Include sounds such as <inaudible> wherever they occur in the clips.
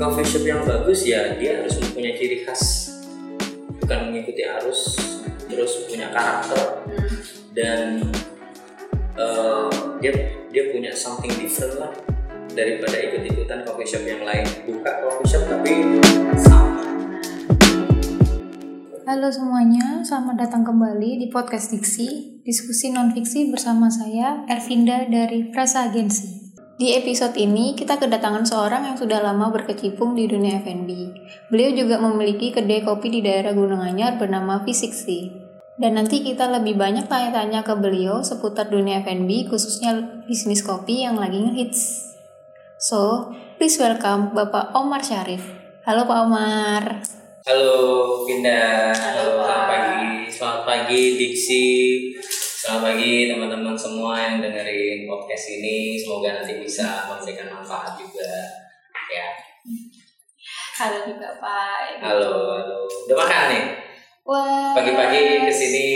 coffee shop yang bagus ya dia harus punya ciri khas. Bukan mengikuti arus terus punya karakter. Dan uh, dia dia punya something different lah daripada ikut-ikutan coffee shop yang lain. Buka coffee shop tapi sama. Halo semuanya, selamat datang kembali di podcast Diksi, diskusi non-fiksi bersama saya, Ervinda dari Frasa Agensi. Di episode ini, kita kedatangan seorang yang sudah lama berkecimpung di dunia F&B. Beliau juga memiliki kedai kopi di daerah Gunung Anyar bernama V60. Dan nanti kita lebih banyak tanya-tanya ke beliau seputar dunia F&B, khususnya bisnis kopi yang lagi ngehits. So, please welcome Bapak Omar Syarif. Halo Pak Omar. Halo Pinda, Halo, halo, selamat pagi, selamat pagi Diksi, selamat pagi teman-teman semua yang dengerin podcast ini. Semoga nanti bisa memberikan manfaat juga. Ya, Halo juga Pak. halo, halo. Udah makan nih? Wah. Pagi-pagi ke sini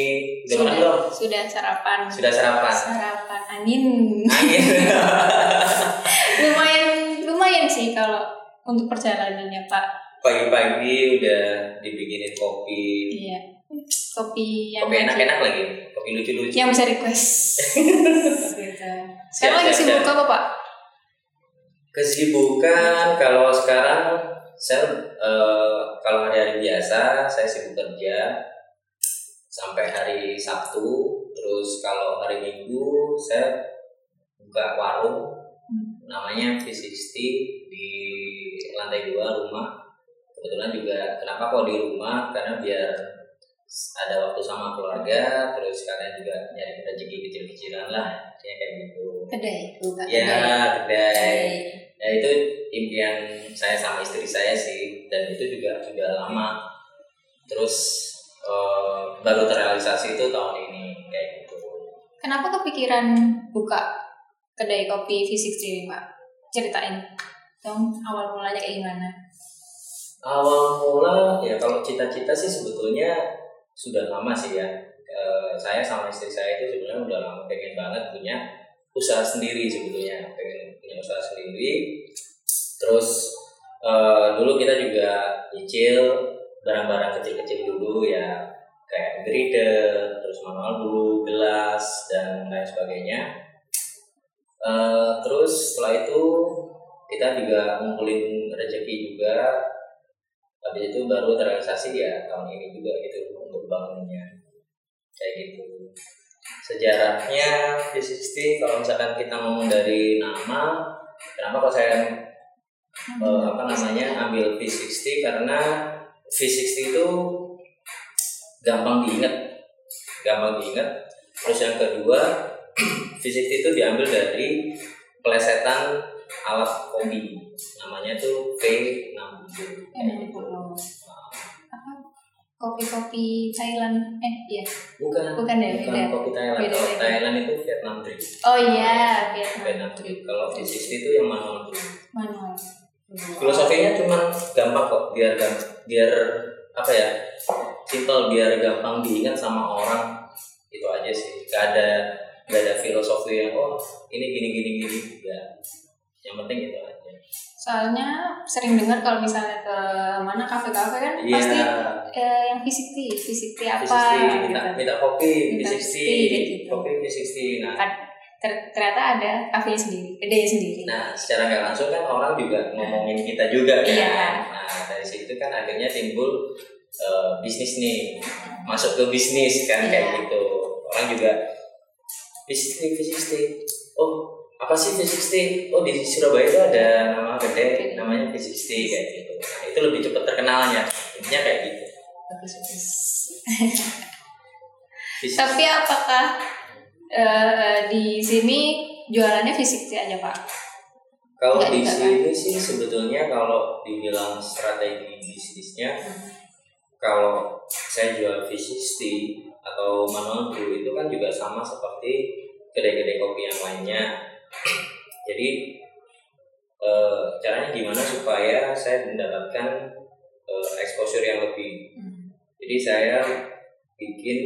udah makan belum? Sudah sarapan. Sudah sarapan? Sarapan angin. Angin. <laughs> lumayan lumayan sih kalau untuk perjalanannya Pak. Pagi-pagi udah dibikinin kopi, Iya. Kopi yang kopi enak-enak lagi, kopi lucu-lucu. Yang bisa request. <laughs> gitu. Sekarang lagi sibuk apa Pak? Kesibukan kalau sekarang saya eh, kalau hari-hari biasa saya sibuk kerja sampai hari Sabtu. Terus kalau hari Minggu saya buka warung namanya V60 di lantai dua rumah. Kebetulan juga kenapa kok di rumah karena biar ada waktu sama keluarga terus kalian juga nyari rezeki kecil-kecilan lah kayak kayak gitu. Kedai, bukan ya kedai. ya itu impian saya sama istri saya sih dan itu juga sudah lama. Terus eh, baru terrealisasi itu tahun ini kayak gitu. Kenapa kepikiran buka kedai kopi V60 ini Pak? Ceritain dong awal mulanya kayak gimana? awal mula ya kalau cita-cita sih sebetulnya sudah lama sih ya. Eh, saya sama istri saya itu sebenarnya udah lama pengen banget punya usaha sendiri sebetulnya. Pengen punya usaha sendiri. Terus eh, dulu kita juga nyicil barang-barang kecil-kecil dulu ya. Kayak grider terus manual dulu gelas dan lain sebagainya. Eh, terus setelah itu kita juga ngumpulin rezeki juga. Habis itu baru terrealisasi ya tahun ini juga gitu bangunnya. Kayak gitu. Sejarahnya V60 kalau misalkan kita ngomong dari nama kenapa kok saya eh, apa namanya ambil V60 karena V60 itu gampang diingat. Gampang diingat. Terus yang kedua <clears throat> V60 itu diambil dari pelesetan alat kopi. Namanya tuh V60 Yang apa? Kopi-kopi Thailand. Eh, iya. bukan Bukan ya, beda. kopi Thailand Beda, kalau beda. Thailand itu Vietnam drip Oh iya, Vietnam. Vietnam drip kalau V60 itu yang manual drip Manual. filosofinya cuma gampang kok biar gam- biar apa ya simple biar gampang diingat sama orang itu aja sih gak ada gak ada filosofi yang oh ini gini gini gini ya yang penting itu aja Soalnya sering dengar kalau misalnya ke mana kafe-kafe kan iya pasti eh, yang V60, V60 apa V60 gitu. minta, minta kopi Minta V60 V60, kayak gitu. kopi V60 nah Kan ter- ternyata ada kafe sendiri, kedai sendiri. Nah, secara nggak langsung kan orang juga ngomongin kita juga kan. Iya. Nah, dari situ kan akhirnya timbul eh, bisnis nih, masuk ke bisnis kan kayak Iya. gitu. Orang juga V60, V60. Oh, apa sih V60? Oh, di Surabaya itu ada nama kedai namanya V60 kayak gitu. Nah, itu lebih cepat terkenalnya. Intinya kayak gitu. Bagus, bagus. V60. Tapi apakah eh, di sini jualannya V60 aja Pak? Kalau Nggak di juga, sini sih sebetulnya kalau dibilang strategi bisnisnya kalau saya jual V60 atau manual brew itu kan juga sama seperti kedai-kedai kopi yang lainnya. Jadi eh, caranya gimana supaya saya mendapatkan eh, exposure yang lebih. Jadi saya bikin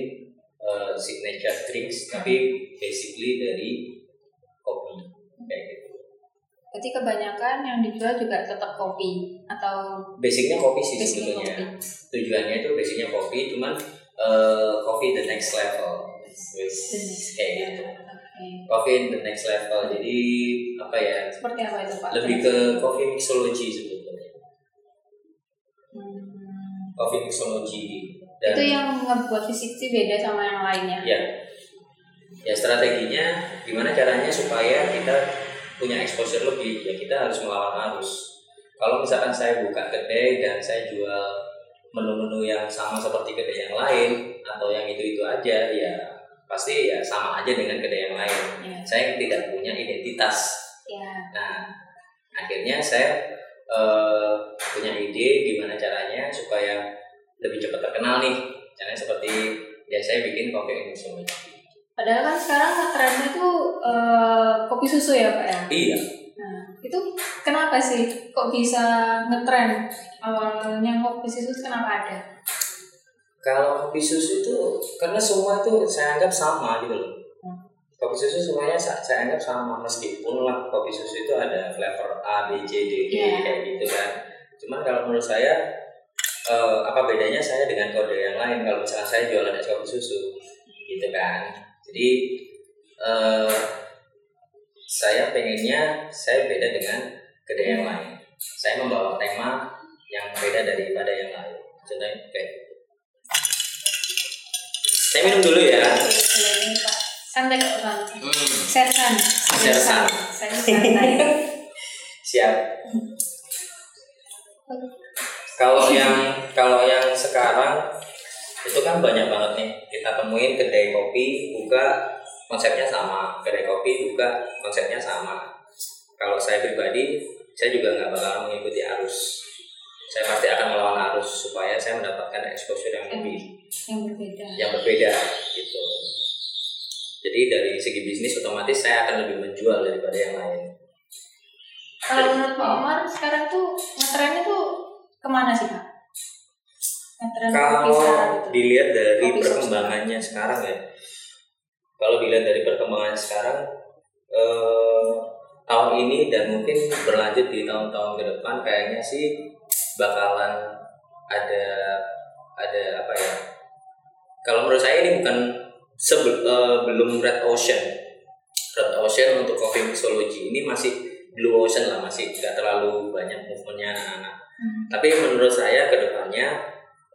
eh, signature drinks tapi basically dari kopi. Kayak gitu. Berarti kebanyakan yang dijual juga tetap kopi atau basicnya kopi sih sebetulnya. kopi. tujuannya itu basicnya kopi cuman kopi the next level. The next kayak gitu Oke. kopi the next level jadi apa ya Seperti apa itu Pak? lebih ke coffee mixology sebetulnya Hmm. coffee mixology dan Itu yang ngebuat fisik sih beda sama yang lainnya. ya ya strateginya gimana caranya supaya kita punya exposure lebih ya kita harus melawan arus kalau misalkan saya buka kedai dan saya jual menu-menu yang sama seperti kedai yang lain atau yang itu itu aja ya pasti ya sama aja dengan kedai yang lain Ya. saya tidak punya identitas Ya. Nah, akhirnya saya eh, punya ide gimana caranya supaya lebih cepat terkenal nih. Caranya seperti ya saya bikin kopi mixology. Padahal kan sekarang trennya tuh eh, kopi susu ya Pak ya. Iya, Nah, itu kenapa sih kok bisa ngetren? Awalnya kopi susu kenapa ada? Kalau kopi susu itu karena semua itu saya anggap sama gitu loh. Hmm. Kopi susu semuanya sa- saya anggap sama meskipun lah kopi susu itu ada flavor A, B, C, D, E Iya. kayak gitu kan. Cuman kalau menurut saya eh, apa bedanya saya dengan kode yang lain kalau misalnya saya jualan es kopi susu gitu kan. Jadi eh, saya pengennya saya beda dengan kedai yang lain. Saya membawa tema yang beda daripada yang lain. Contohnya kayak. Saya minum dulu ya. Santai kok. Hmm, Sersan. Sersan. Saya santai. siap. Kalau yang kalau yang sekarang itu kan banyak banget nih kita temuin kedai kopi buka konsepnya sama kedai kopi buka konsepnya sama kalau saya pribadi saya juga nggak bakal mengikuti arus saya pasti akan melawan arus supaya saya mendapatkan exposure yang lebih yang berbeda. yang berbeda gitu. Jadi dari segi bisnis otomatis saya akan lebih menjual daripada yang lain. Kalau menurut Pak Omar sekarang tuh ngetrennya tuh ke mana sih Pak? Ngetren Kalau itu. dilihat dari Kopi perkembangannya sekarang ya, kalau dilihat dari perkembangan sekarang eh, tahun ini dan mungkin berlanjut di tahun-tahun ke depan kayaknya sih bakalan ada ada apa ya? Kalau menurut saya ini bukan sebel, eh, belum red ocean. Red ocean untuk coffee mixology ini masih blue ocean lah masih nggak terlalu banyak movementnya anak-anak. Hmm. Tapi menurut saya ke depannya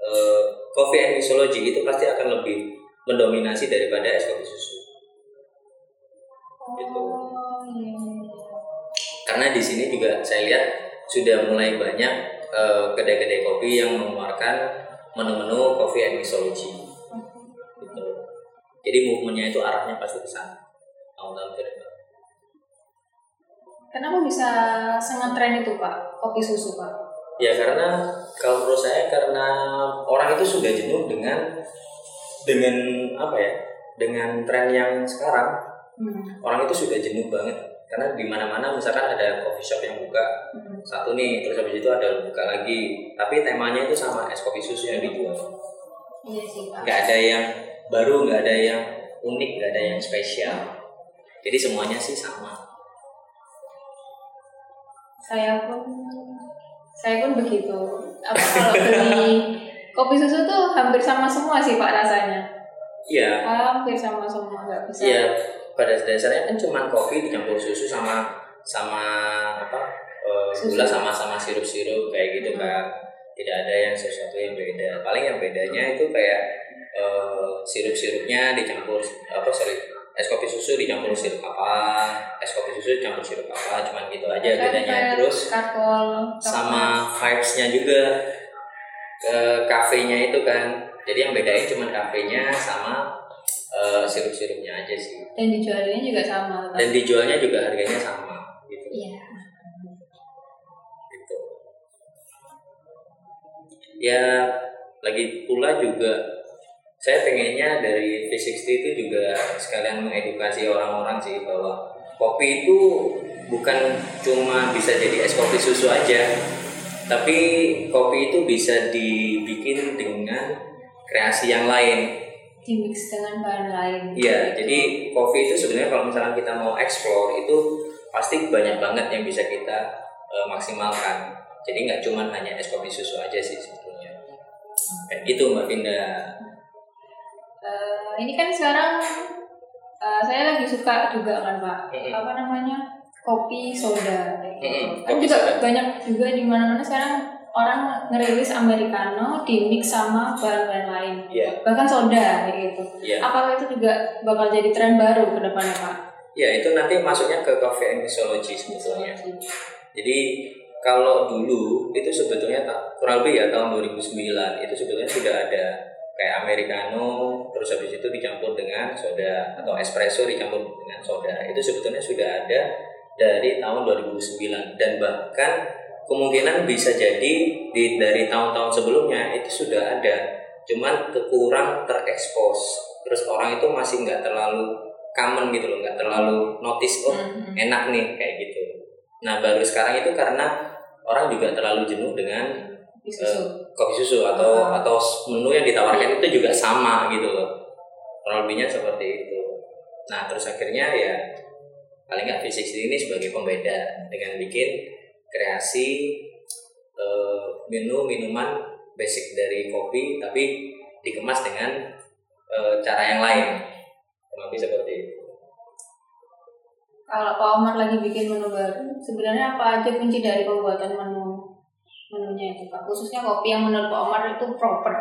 eh, coffee and mixology itu pasti akan lebih mendominasi daripada es kopi susu. Gitu. Oh iya. Karena di sini juga saya lihat sudah mulai banyak eh, kedai-kedai kopi yang mengeluarkan menu-menu coffee and mixology. Gitu. Jadi movementnya itu arahnya pasti ke sana. Tahun-tahun ke depan. Kenapa bisa sangat tren itu Pak? Kopi susu Pak? Ya karena kalau menurut saya karena orang itu sudah jenuh dengan dengan apa ya? Dengan tren yang sekarang Hmm. orang itu sudah jenuh banget karena di mana-mana misalkan ada coffee shop yang buka Hmm. satu nih terus habis itu ada buka lagi tapi temanya itu sama es kopi susu yang dijual Iya sih nggak ada yang baru nggak ada yang unik nggak ada yang spesial jadi semuanya sih sama Saya pun saya pun begitu. Apa kalau beli kopi susu tuh hampir sama semua sih Pak rasanya. iya Hampir sama semua nggak bisa. iya pada dasarnya kan cuma kopi dicampur susu sama sama apa Susu. gula sama sama sirup-sirup kayak gitu kan tidak ada yang sesuatu yang beda. Paling yang bedanya itu kayak eh, sirup-sirupnya dicampur apa sorry es kopi susu dicampur sirup apa es kopi susu dicampur sirup apa cuman gitu aja Kan bedanya. terus karpol sama vibes-nya juga. Ke kafenya itu kan jadi yang bedain cuma kafenya sama eh, sirup-sirupnya aja sih dan dijualnya juga sama. tetap. dan dijualnya juga harganya sama gitu Iya. gitu ya lagi pula juga saya pengennya dari V60 itu juga sekalian mengedukasi orang-orang sih bahwa kopi itu bukan cuma bisa jadi es kopi susu aja tapi kopi itu bisa dibikin dengan kreasi yang lain Di mix dengan bahan lain. Iya, jadi kopi itu sebenarnya kalau misalnya kita mau explore itu pasti banyak banget yang bisa kita uh, maksimalkan jadi nggak cuma hanya es kopi susu aja sih sebetulnya kayak gitu mbak Vinda uh, ini kan sekarang uh, saya lagi suka juga kan pak mm-hmm. apa namanya kopi soda mm-hmm. kan juga soda. banyak juga di mana-mana sekarang orang ngerilis americano di mix sama bahan-bahan lain. Yeah. bahkan soda gitu. Yeah. apakah itu juga bakal jadi tren baru ke depannya pak? Ya itu nanti masuknya ke coffee and mixology sebetulnya. Jadi kalau dulu itu sebetulnya kurang lebih ya tahun 2009 itu sebetulnya sudah ada kayak americano terus habis itu dicampur dengan soda atau espresso dicampur dengan soda. Itu sebetulnya sudah ada dari tahun 2009 dan bahkan kemungkinan bisa jadi di dari tahun-tahun sebelumnya itu sudah ada cuman kekurang terekspos terus orang itu masih nggak terlalu common gitu loh nggak terlalu notice oh mm-hmm. enak nih kayak gitu nah baru sekarang itu karena orang juga terlalu jenuh dengan susu. Uh, kopi susu atau uh. atau menu yang ditawarkan itu juga sama gitu loh kurang lebihnya seperti itu nah terus akhirnya ya paling nggak fisik ini sebagai pembeda dengan bikin kreasi uh, menu minuman basic dari kopi tapi dikemas dengan uh, cara yang lain. Lebih seperti itu. Kalau Pak Omar lagi bikin menu baru sebenarnya apa aja kunci dari pembuatan menu menunya itu Pak? Khususnya kopi yang menurut Pak Omar itu proper.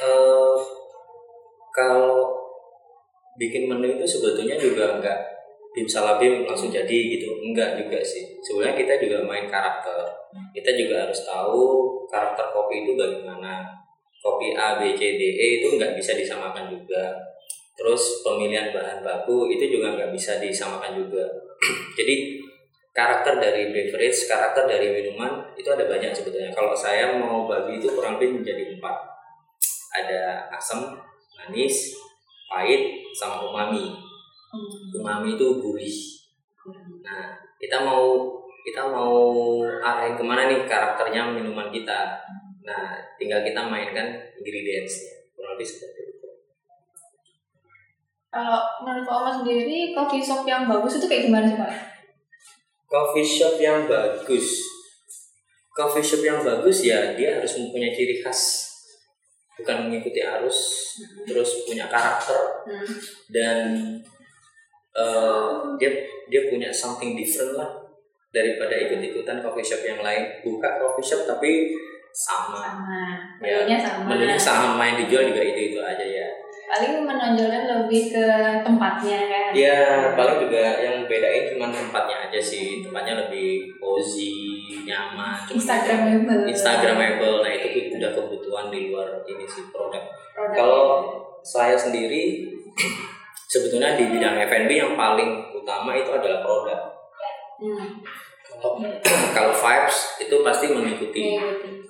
Uh, kalau bikin menu itu sebetulnya juga enggak bim salah bim langsung jadi gitu. Enggak juga sih. Sebenarnya kita juga main karakter. Kita juga harus tahu karakter kopi itu bagaimana. Kopi A B C D E itu enggak bisa disamakan juga. Terus pemilihan bahan baku itu juga nggak bisa disamakan juga. <clears throat> Jadi karakter dari beverage karakter dari minuman itu ada banyak sebetulnya. Kalau saya mau bagi itu kurang lebih menjadi empat. Ada asam manis pahit sama umami. hmm. Umami itu gurih nah kita mau kita mau arahin ke mana nih karakternya minuman kita? Nah tinggal kita mainkan ingredientsnya. Kurang lebih seperti itu. Kalau menurut Pak Omar sendiri coffee shop yang bagus itu kayak gimana sih Pak? Coffee shop yang bagus. Coffee shop yang bagus ya dia harus mempunyai ciri khas. Bukan mengikuti arus hmm. terus punya karakter. Hmm. dan uh, dia dia punya something different lah daripada ikut-ikutan coffee shop yang lain. Buka coffee shop tapi sama, sama. Ya, menunya sama. menunya sama main dijual juga itu itu aja ya. Paling menonjolkan lebih ke tempatnya kan? Ya paling juga yang bedain cuma tempatnya aja sih. Tempatnya lebih cozy nyaman. Instagramable. Instagramable. Nah itu udah kebutuhan di luar ini sih produk, produk. Kalau saya sendiri sebetulnya di bidang F&B yang paling utama itu adalah produk. Hmm. <clears throat> Kalau vibes itu pasti mengikuti.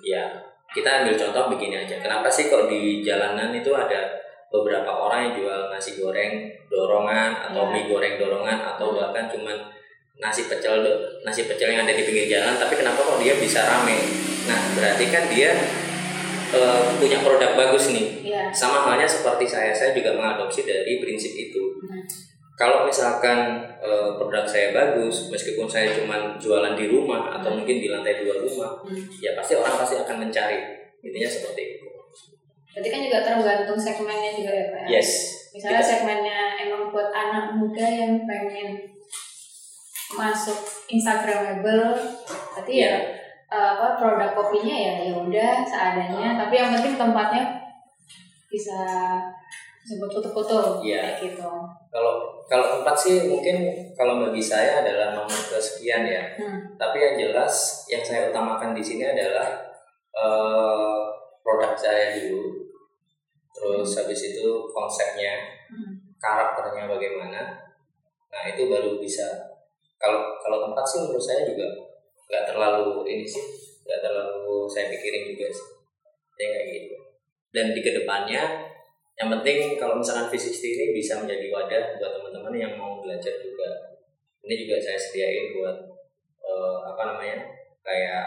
Ya, kita ambil contoh begini aja. Kenapa sih kok di jalanan itu ada beberapa orang yang jual nasi goreng dorongan atau ya. mie goreng dorongan atau bahkan cuman nasi pecel nasi pecel yang ada di pinggir jalan tapi kenapa kok dia bisa rame nah berarti kan dia uh, punya produk bagus nih. Yeah. Sama halnya seperti saya, saya juga mengadopsi dari prinsip itu. Hmm. Kalau misalkan uh, produk saya bagus, meskipun saya cuma jualan di rumah atau hmm. mungkin di lantai dua rumah, hmm. ya pasti orang pasti akan mencari. Intinya seperti itu. Berarti kan juga tergantung segmennya juga ya Pak? Yes. Misalnya kita... segmennya emang buat anak muda yang pengen masuk Instagramable, berarti yeah. ya iya apa produk kopinya ya ya udah seadanya. Tapi yang penting tempatnya bisa sebut foto-foto ya. kayak gitu. Kalau kalau tempat sih mungkin kalau bagi saya adalah nomor kesekian ya. Hmm. tapi yang jelas yang saya utamakan di sini adalah uh, produk saya dulu. Terus habis itu konsepnya hmm. karakternya bagaimana nah itu baru bisa. Kalau kalau tempat sih menurut saya juga nggak terlalu ini sih nggak terlalu saya pikirin juga sih. Ya kayak gitu. Dan di ke depannya yang penting kalau misalkan fisik ini bisa menjadi wadah buat teman-teman yang mau belajar juga. Ini juga saya sediain buat uh, apa namanya kayak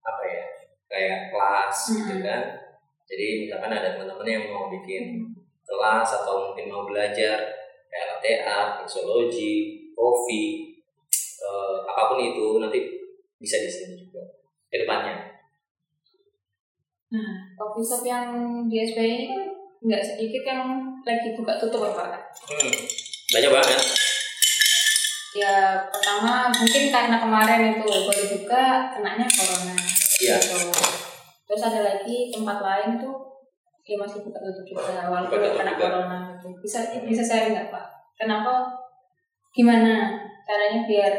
apa ya kayak kelas mm -hmm. gitu kan. Jadi misalkan ada teman-teman yang mau bikin kelas atau mungkin mau belajar kayak mixology, kopi, eh, apa pun itu nanti bisa di sini juga ke depannya. Nah, coffee shop yang di SBY ini kan nggak sedikit yang lagi buka tutup Pak. Hmm, banyak banget. Ya pertama mungkin karena kemarin itu baru buka kenanya corona. Iya. Gitu. Terus ada lagi tempat lain tuh ya masih buka tutup juga walaupun Buka kena juga. corona gitu. Bisa bisa sharing nggak Pak? Kenapa? Gimana caranya biar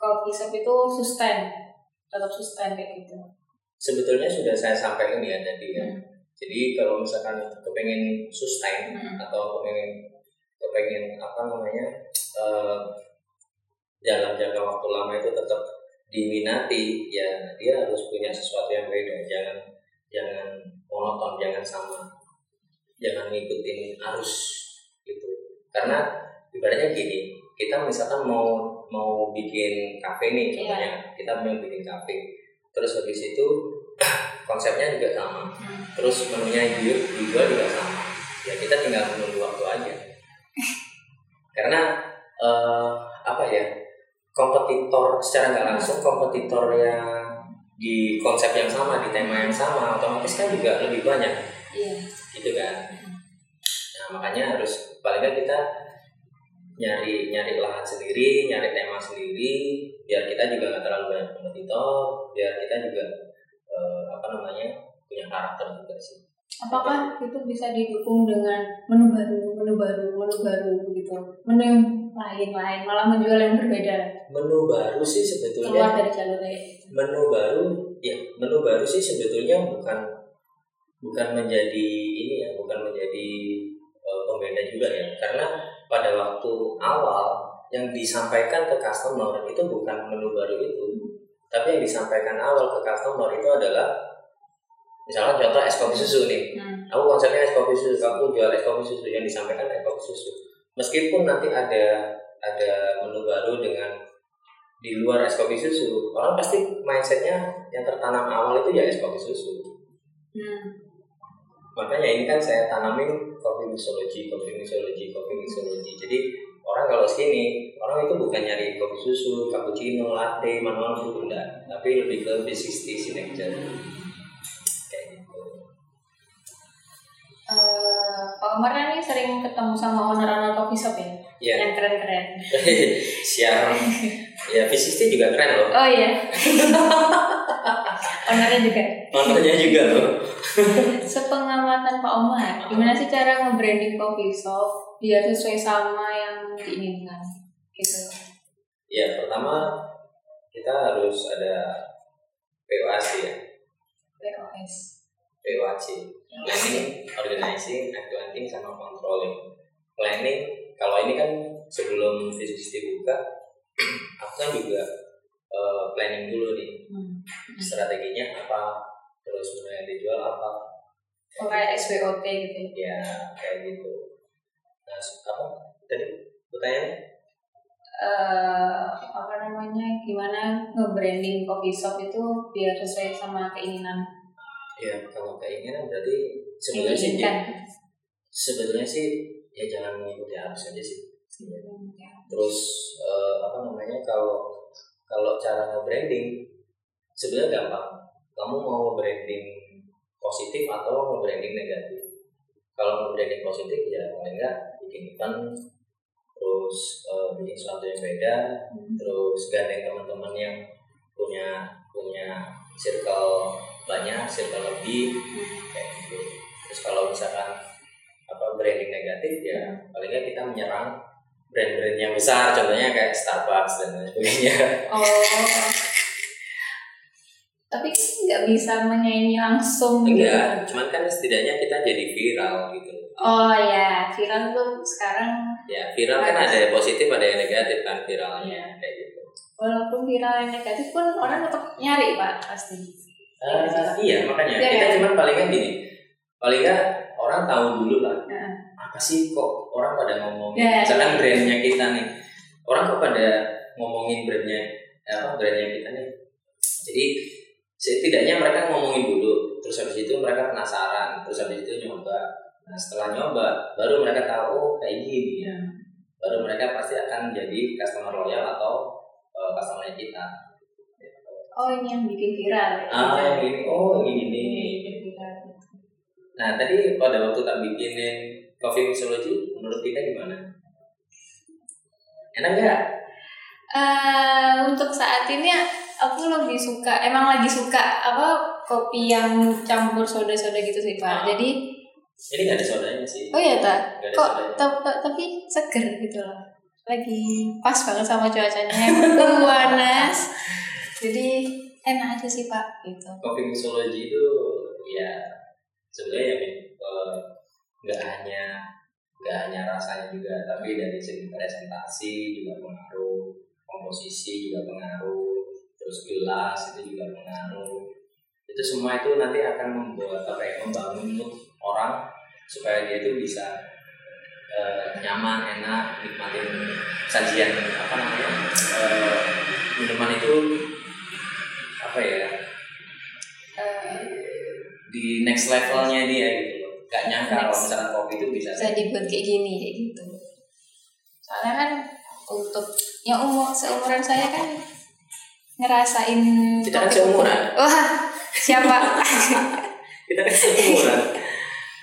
coffee shop itu sustain tetap sustain kayak gitu? Sebetulnya sudah saya sampaikan ya tadi ya. Hmm. Jadi kalau misalkan kepengen sustain Hmm. atau kepengen kepengen apa namanya eh, dalam jangka waktu lama itu tetap diminati ya dia harus punya sesuatu yang beda jangan jangan monoton jangan sama jangan ngikutin arus gitu karena ibaratnya gini kita misalkan mau mau bikin kafe nih contohnya. Kita mau bikin kafe. Terus habis itu <clears throat> konsepnya juga sama. Hmm. terus menunya dijual juga sama. Ya kita tinggal menunggu waktu aja. <laughs> Karena eh, apa ya kompetitor secara nggak langsung kompetitor yang di konsep yang sama di tema yang sama otomatis kan juga lebih banyak. Iya. gitu kan. Nah makanya harus paling kita nyari nyari lahan sendiri nyari tema sendiri biar kita juga nggak terlalu banyak kompetitor biar kita juga eh, apa namanya punya karakter juga sih. Apakah itu bisa didukung dengan menu baru, menu baru, menu baru gitu, menu yang lain-lain, malah menjual yang berbeda, menu baru sih sebetulnya. Keluar dari jalur kayak gitu. menu baru ya menu baru sih sebetulnya bukan bukan menjadi ini ya bukan menjadi eh, pembeda juga ya. Karena pada waktu awal yang disampaikan ke customer itu bukan menu baru itu tapi yang disampaikan awal ke customer itu adalah misalnya contoh es kopi susu nih Hmm. aku konsepnya es kopi susu aku jual es kopi susu yang disampaikan es kopi susu meskipun nanti ada ada menu baru dengan di luar es kopi susu orang pasti mindsetnya yang tertanam awal itu ya es kopi susu Hmm. Makanya ini kan saya tanamin kopi mixology kopi mixology kopi mixology jadi orang kalau sini orang itu bukan nyari kopi susu cappuccino latte manual food enggak tapi lebih ke B60 signature kayak gitu. Eh, Pak Umar kan nih sering ketemu sama owner-owner coffee shop ya, Iya. yang keren-keren. siang ya V60 juga keren loh. Oh iya, <laughs> ownernya juga. Ownernya juga loh <laughs> Sepengamatan Pak Umar, gimana sih cara nge-branding coffee shop biar sesuai sama yang diinginkan? Gitu. ya pertama kita harus ada POAC ya POS. POAC planning, organizing, implementing, sama controlling. Planning, kalau ini kan sebelum V60 buka, <clears throat> aku kan juga eh, planning dulu nih Hmm. strateginya apa, terus mulai dijual apa, Oh, kayak SWOT gitu ya. ya kayak gitu. Nah, apa tadi pertanyaannya? eh apa namanya gimana nge-branding coffee shop itu biar sesuai sama keinginan Ya kalau keinginan berarti yang sebetulnya sih diinginkan. sebetulnya sih ya jangan mengikuti arus aja sih. Ya. terus eh, apa namanya kalau kalau cara nge-branding sebenarnya gampang kamu mau branding positif atau nge-branding negatif. Kalau nge-branding positif ya paling enggak bikin event terus eh, bikin sesuatu yang beda Hmm. terus gandeng teman-teman yang punya punya circle banyak circle lebih kayak gitu. Terus kalau misalkan apa branding negatif ya paling nggak kita menyerang brand-brand yang besar contohnya kayak Starbucks dan lain sebagainya. Oh kan nggak bisa menyanyi langsung gitu enggak cuman kan setidaknya kita jadi viral gitu. Oh ya viral tuh sekarang ya viral kan ada yang positif ada yang negatif kan viralnya Iya. kayak gitu. Walaupun viral yang negatif pun orang tetap nyari pak pasti. Eh, iya makanya. Iya, kita kan? cuman paling nggak gini. Paling nggak orang tahu dulu lah Heeh. apa sih kok orang pada ngomong Iya, misalkan brandnya kita nih. Orang kok pada ngomongin brandnya eh, apa brandnya kita nih. Jadi setidaknya mereka ngomongin dulu terus habis itu mereka penasaran terus habis itu nyoba. Nah setelah nyoba baru mereka tahu oh kayak gini. Ya baru mereka pasti akan jadi customer loyal atau uh, customer kita. Oh ini yang bikin viral ya? ah yang ini. Oh ini. Ini nah tadi pada waktu tak bikinin coffee mixology menurut kita gimana? Enak nggak? Uh, untuk saat ini aku lebih suka emang lagi suka apa kopi yang campur soda-soda gitu sih pak. Ah. Jadi ini nggak ada sodanya sih oh ya tak kok tapi seger gitu loh. Lagi pas banget sama cuacanya yang panas. Jadi enak aja sih pak gitu. coffee mixology itu ya sebenarnya ya eh, nggak hanya nggak hanya rasanya juga tapi dari segi presentasi juga pengaruh komposisi juga pengaruh terus gelas itu juga pengaruh. Itu semua itu nanti akan membuat apa ya membangun mood orang supaya dia itu bisa eh, nyaman enak nikmatin sajian apa namanya eh, minuman itu apa ya Eh, di next levelnya dia gitu gak nyangka kalau misalkan kopi itu bisa bisa dibuat kayak gini kayak gitu. Soalnya kan untuk yang umur seumuran saya kan ngerasain Kita kan seumuran. Wah, siapa? <laughs> kita kan seumuran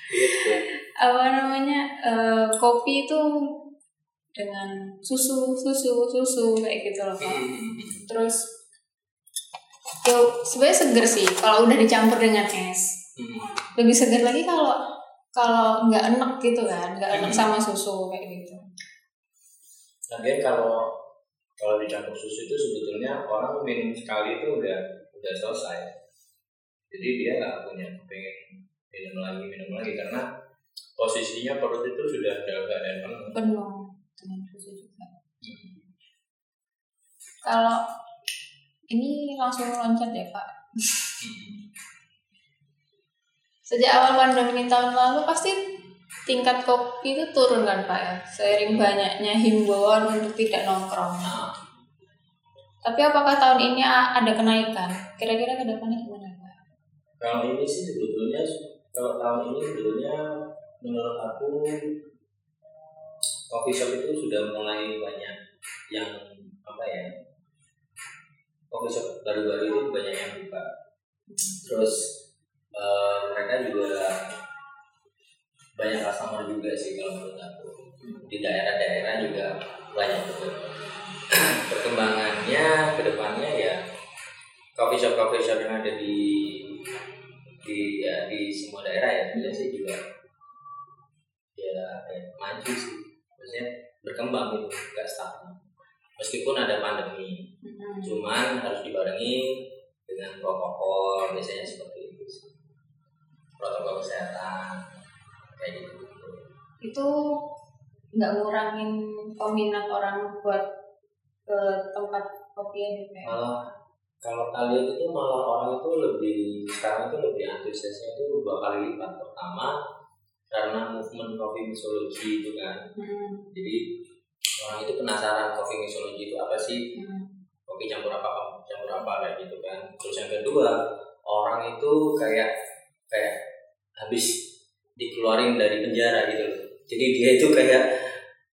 gitu apa namanya eh, kopi itu dengan susu susu susu kayak gitu loh Pak. terus yo sebenarnya seger sih kalau udah dicampur dengan es lebih seger lagi kalau kalau nggak enak gitu kan nggak enak Hmm. sama susu kayak gitu Lagian kalau kalau dicampur susu itu sebetulnya orang minum sekali itu udah udah selesai. Jadi dia nggak punya pengen minum lagi minum lagi. Karena posisinya perut itu sudah dalam keadaan penuh. penuh dengan susu juga. Kalau ini langsung loncat ya pak? Sejak awal pandemi tahun lalu pasti tingkat kopi itu turun kan pak ya? Seiring banyaknya himbauan untuk tidak nongkrong. Nah, tapi apakah tahun ini ada kenaikan? Kira-kira ke depannya gimana pak? Kalau ini sih sebetulnya kalau tahun ini sebetulnya menurut aku coffee shop itu sudah mulai banyak yang apa ya coffee shop baru-baru itu banyak yang buka. Terus eh, mereka juga banyak customer juga sih kalau menurut aku. Di daerah-daerah juga banyak juga perkembangannya ke depannya ya coffee shop coffee shop yang ada di di ya di semua daerah ya sebenarnya sih juga ya kayak maju sih. Maksudnya berkembang gitu nggak stagnan meskipun ada pandemi cuman harus dibarengi dengan protokol biasanya seperti itu sih. protokol kesehatan kayak gitu. Itu nggak ngurangin peminat orang buat ke tempat kopi yang gitu ya malah kalau kalian itu malah orang itu lebih sekarang itu lebih antusiasnya itu dua kali lipat. Pertama karena movement coffee mixology itu kan. Hmm, jadi orang itu penasaran coffee mixology itu apa sih? Hmm. kopi campur apa campur apa kayak gitu kan. Terus yang kedua orang itu kayak kayak habis dikeluarin dari penjara gitu loh. Jadi dia itu kayak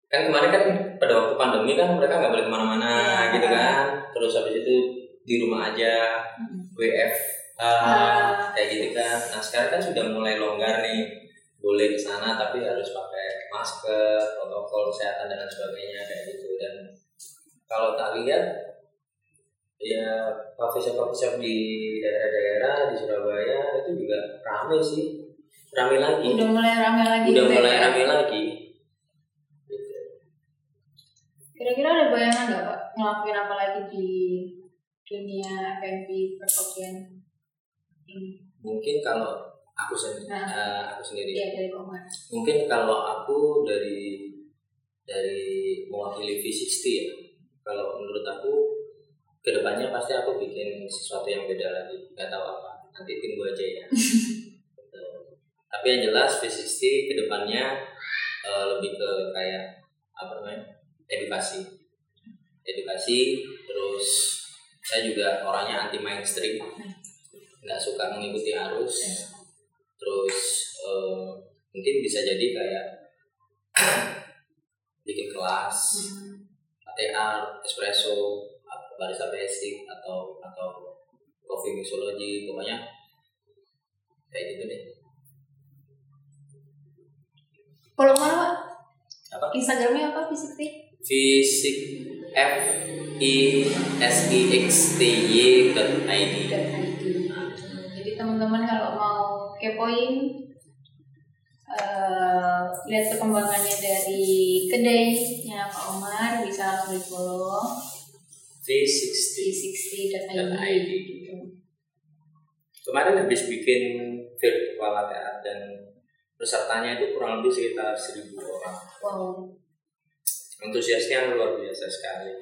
kan kemarin kan pada waktu pandemi kan mereka nggak boleh ke mana-mana Iya. gitu kan terus habis itu di rumah aja Hmm. WF Ah. kayak gitu kan nah sekarang kan sudah mulai longgar nih boleh ke sana tapi harus pakai masker protokol kesehatan dan lain sebagainya kayak gitu dan kalau tak lihat ya coffee shop coffee shop di daerah-daerah di Surabaya itu juga rame sih rame lagi udah mulai rame lagi udah gitu mulai ya. rame lagi kira-kira ada bayangan nggak pak ngelakuin apa lagi di dunia F&B perkopian ini? Mungkin kalau aku sendiri Nah. eh, aku sendiri. Iya dari Komar mungkin kalau aku dari dari mewakili V60 ya. Kalau menurut aku ke depannya pasti aku bikin sesuatu yang beda lagi. Nggak tahu apa nanti tunggu aja ya. <laughs> Gitu. tapi yang jelas V60 ke depannya eh, lebih ke kayak apa namanya edukasi. Edukasi terus saya juga orangnya anti mainstream nggak suka mengikuti arus. Terus eh, mungkin bisa jadi kayak <clears throat> bikin kelas latte art espresso barista basic atau atau coffee mixology pokoknya kayak gitu deh. Kalau mana pak? apa? Instagramnya apa Fisik fisik f i s i x t y dot id Jadi teman-teman kalau mau kepoin eh, lihat perkembangannya dari kedainya Pak Omar bisa langsung di follow v60 di 60.id .id. gitu. kemarin habis bikin virtual latte art dan pesertanya itu kurang lebih sekitar 1000 orang Wow. Antusiasnya luar biasa sekali.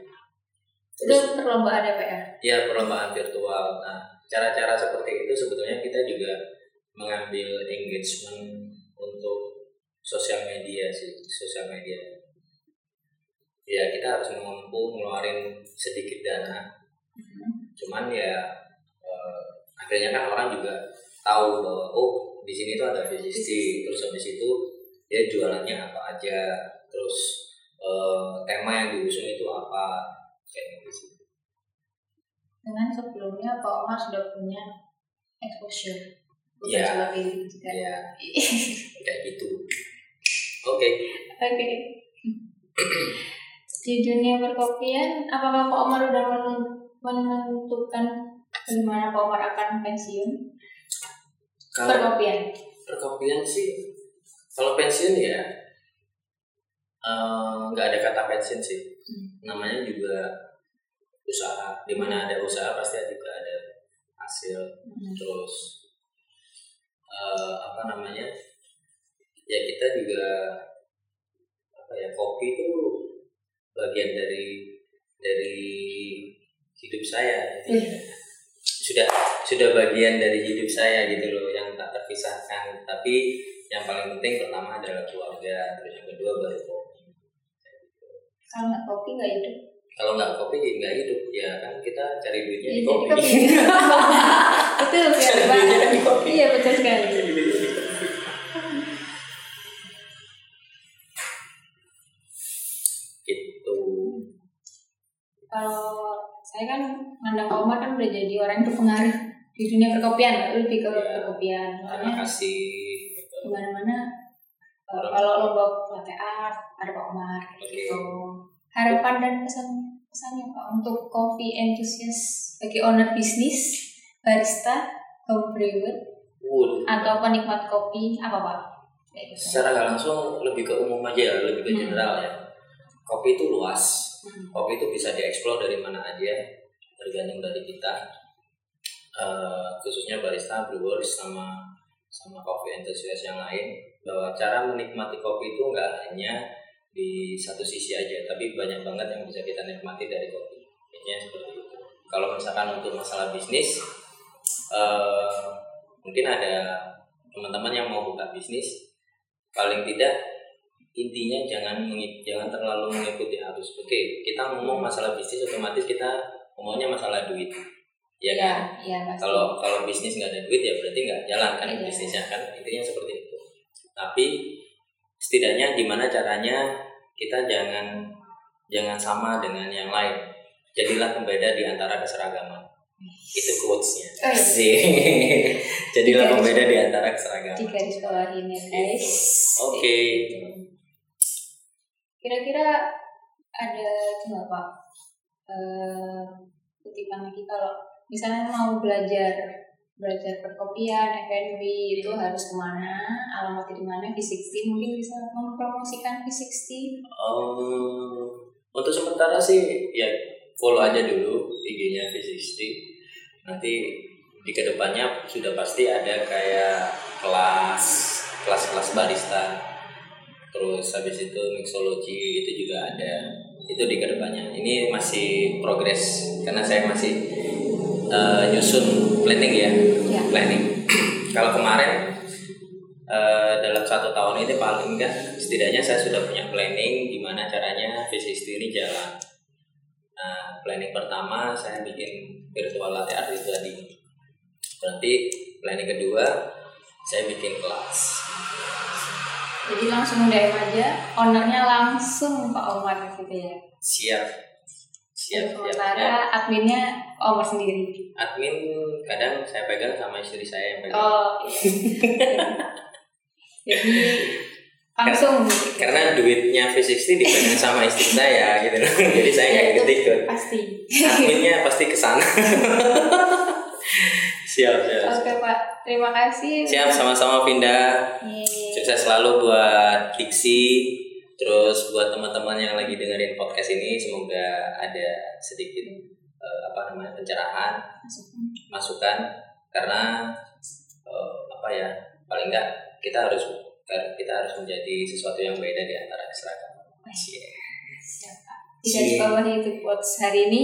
Itu perlombaan ya Pak ya? ya perlombaan virtual. Nah cara-cara seperti itu sebetulnya kita juga mengambil engagement untuk sosial media sih sosial media. Ya kita harus mampu ngeluarin sedikit dana. Cuman ya eh, akhirnya kan orang juga tahu bahwa oh di sini tuh ada VCC terus habis itu dia jualannya apa aja terus eh, tema yang diusung itu apa kayak gitu Dengan sebelumnya Pak Omar sudah punya exposure. Bukan Iya. cuma kayak gitu kan. ya <laughs> kayak gitu oke Oke. Di dunia perkopian, apakah Pak Omar udah men- menentukan bagaimana Pak Omar akan pensiun? kalau Perkopian. perkopian sih kalau pensiun ya eh, nggak ada kata pensiun sih Hmm. namanya juga usaha di mana ada usaha pasti juga ada hasil Hmm. terus eh, apa namanya ya kita juga apa ya kopi itu bagian dari dari hidup saya Iya. sudah sudah bagian dari hidup saya gitu loh yang tak terpisahkan tapi yang paling penting pertama adalah keluarga terus yang kedua baru Kalau nggak kopi nggak hidup. kalau nggak kopi nggak hidup ya kan kita cari duitnya Iya, di kopi <laughs> betul sekali Pak. kopi Iya betul sekali. gitu Kalau saya kan mandang Omar kan udah jadi orang yang berpengaruh di dunia perkopian, lebih ke Iya. perkopian. terima Soalnya kasih gitu. ke mana-mana eh, kalau lomba latte art ada Pak Omar Oke. gitu. Harapan dan pesan pesannya Pak untuk coffee enthusiast bagi owner bisnis, barista, home brewer Wood. atau penikmat kopi apa Pak? Gitu. secara nggak langsung lebih ke umum aja lebih ke Hmm. general ya kopi itu luas Hmm. kopi itu bisa dieksplor dari mana aja tergantung dari kita Eh, khususnya barista brewers sama sama coffee enthusiast yang lain bahwa cara menikmati kopi itu nggak hanya di satu sisi aja tapi banyak banget yang bisa kita nikmati dari kopi. Intinya seperti itu. Kalau misalkan untuk masalah bisnis eh, mungkin ada teman-teman yang mau buka bisnis paling tidak intinya jangan jangan terlalu mengikuti arus. Oke kita ngomong masalah bisnis otomatis kita ngomongnya masalah duit. Ya Iya, kan? pasti. kalau kalau bisnis nggak ada duit ya berarti nggak jalan kan Iya. bisnisnya kan? Intinya seperti itu. Tapi setidaknya gimana caranya kita jangan jangan sama dengan yang lain jadilah pembeda di antara keseragaman itu quotesnya Oh, iya. Sih. <laughs> jadilah pembeda di antara keseragaman di garis bawahin ya guys. Oke. Kira-kira ada itu nggak Pak? Eh, kutipan lagi kalau misalnya mau belajar belajar perkopian, F&B itu harus ke mana, alamatnya di mana, V60 mungkin bisa mempromosikan V60 Em, untuk sementara sih ya follow aja dulu IG-nya V60 nanti di ke depannya sudah pasti ada kayak kelas kelas-kelas barista. Terus habis itu mixology itu juga ada. Itu di ke depannya. Ini masih progres karena saya masih eh, nyusun planning ya Ya. planning <clears throat> kalau kemarin eh, dalam satu tahun ini paling enggak setidaknya saya sudah punya planning gimana caranya V60 ini jalan nah planning pertama saya bikin virtual latte art itu tadi berarti planning kedua saya bikin kelas Jadi langsung DM aja, ownernya langsung Pak Omar gitu ya. Siap. Siap, siap. Sementara Ya. adminnya Omar sendiri. Admin kadang saya pegang sama istri saya yang pegang. Oh iya. <laughs> Jadi langsung gitu. Karena duitnya V60 dipegang sama istri saya gitu loh. <laughs> Jadi saya nggak Ya, itu ikut-ikut. Pasti. Adminnya pasti ke sana. <laughs> siap, siap. Oke Pak, terima kasih. Siap sama-sama Vinda. Yeay. Sukses selalu buat Diksi. Terus buat teman-teman yang lagi dengerin podcast ini semoga ada sedikit eh, apa namanya pencerahan, masukan karena eh, apa ya paling enggak kita harus kita harus menjadi sesuatu yang beda di antara seragam. Cie. Siap, Pak. Tidak dibawahi itu buat hari ini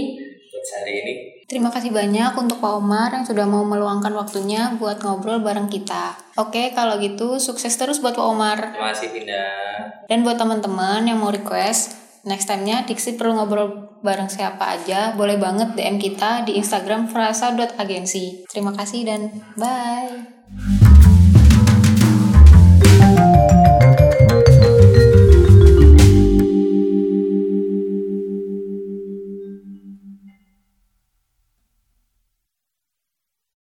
buat hari ini. Terima kasih banyak untuk Pak Omar yang sudah mau meluangkan waktunya buat ngobrol bareng kita. Oke, kalau gitu sukses terus buat Pak Omar. Terima kasih Pinda. Dan buat teman-teman yang mau request, next time-nya Diksi perlu ngobrol bareng siapa aja, boleh banget DM kita di Instagram frasa.agensi. Terima kasih dan bye.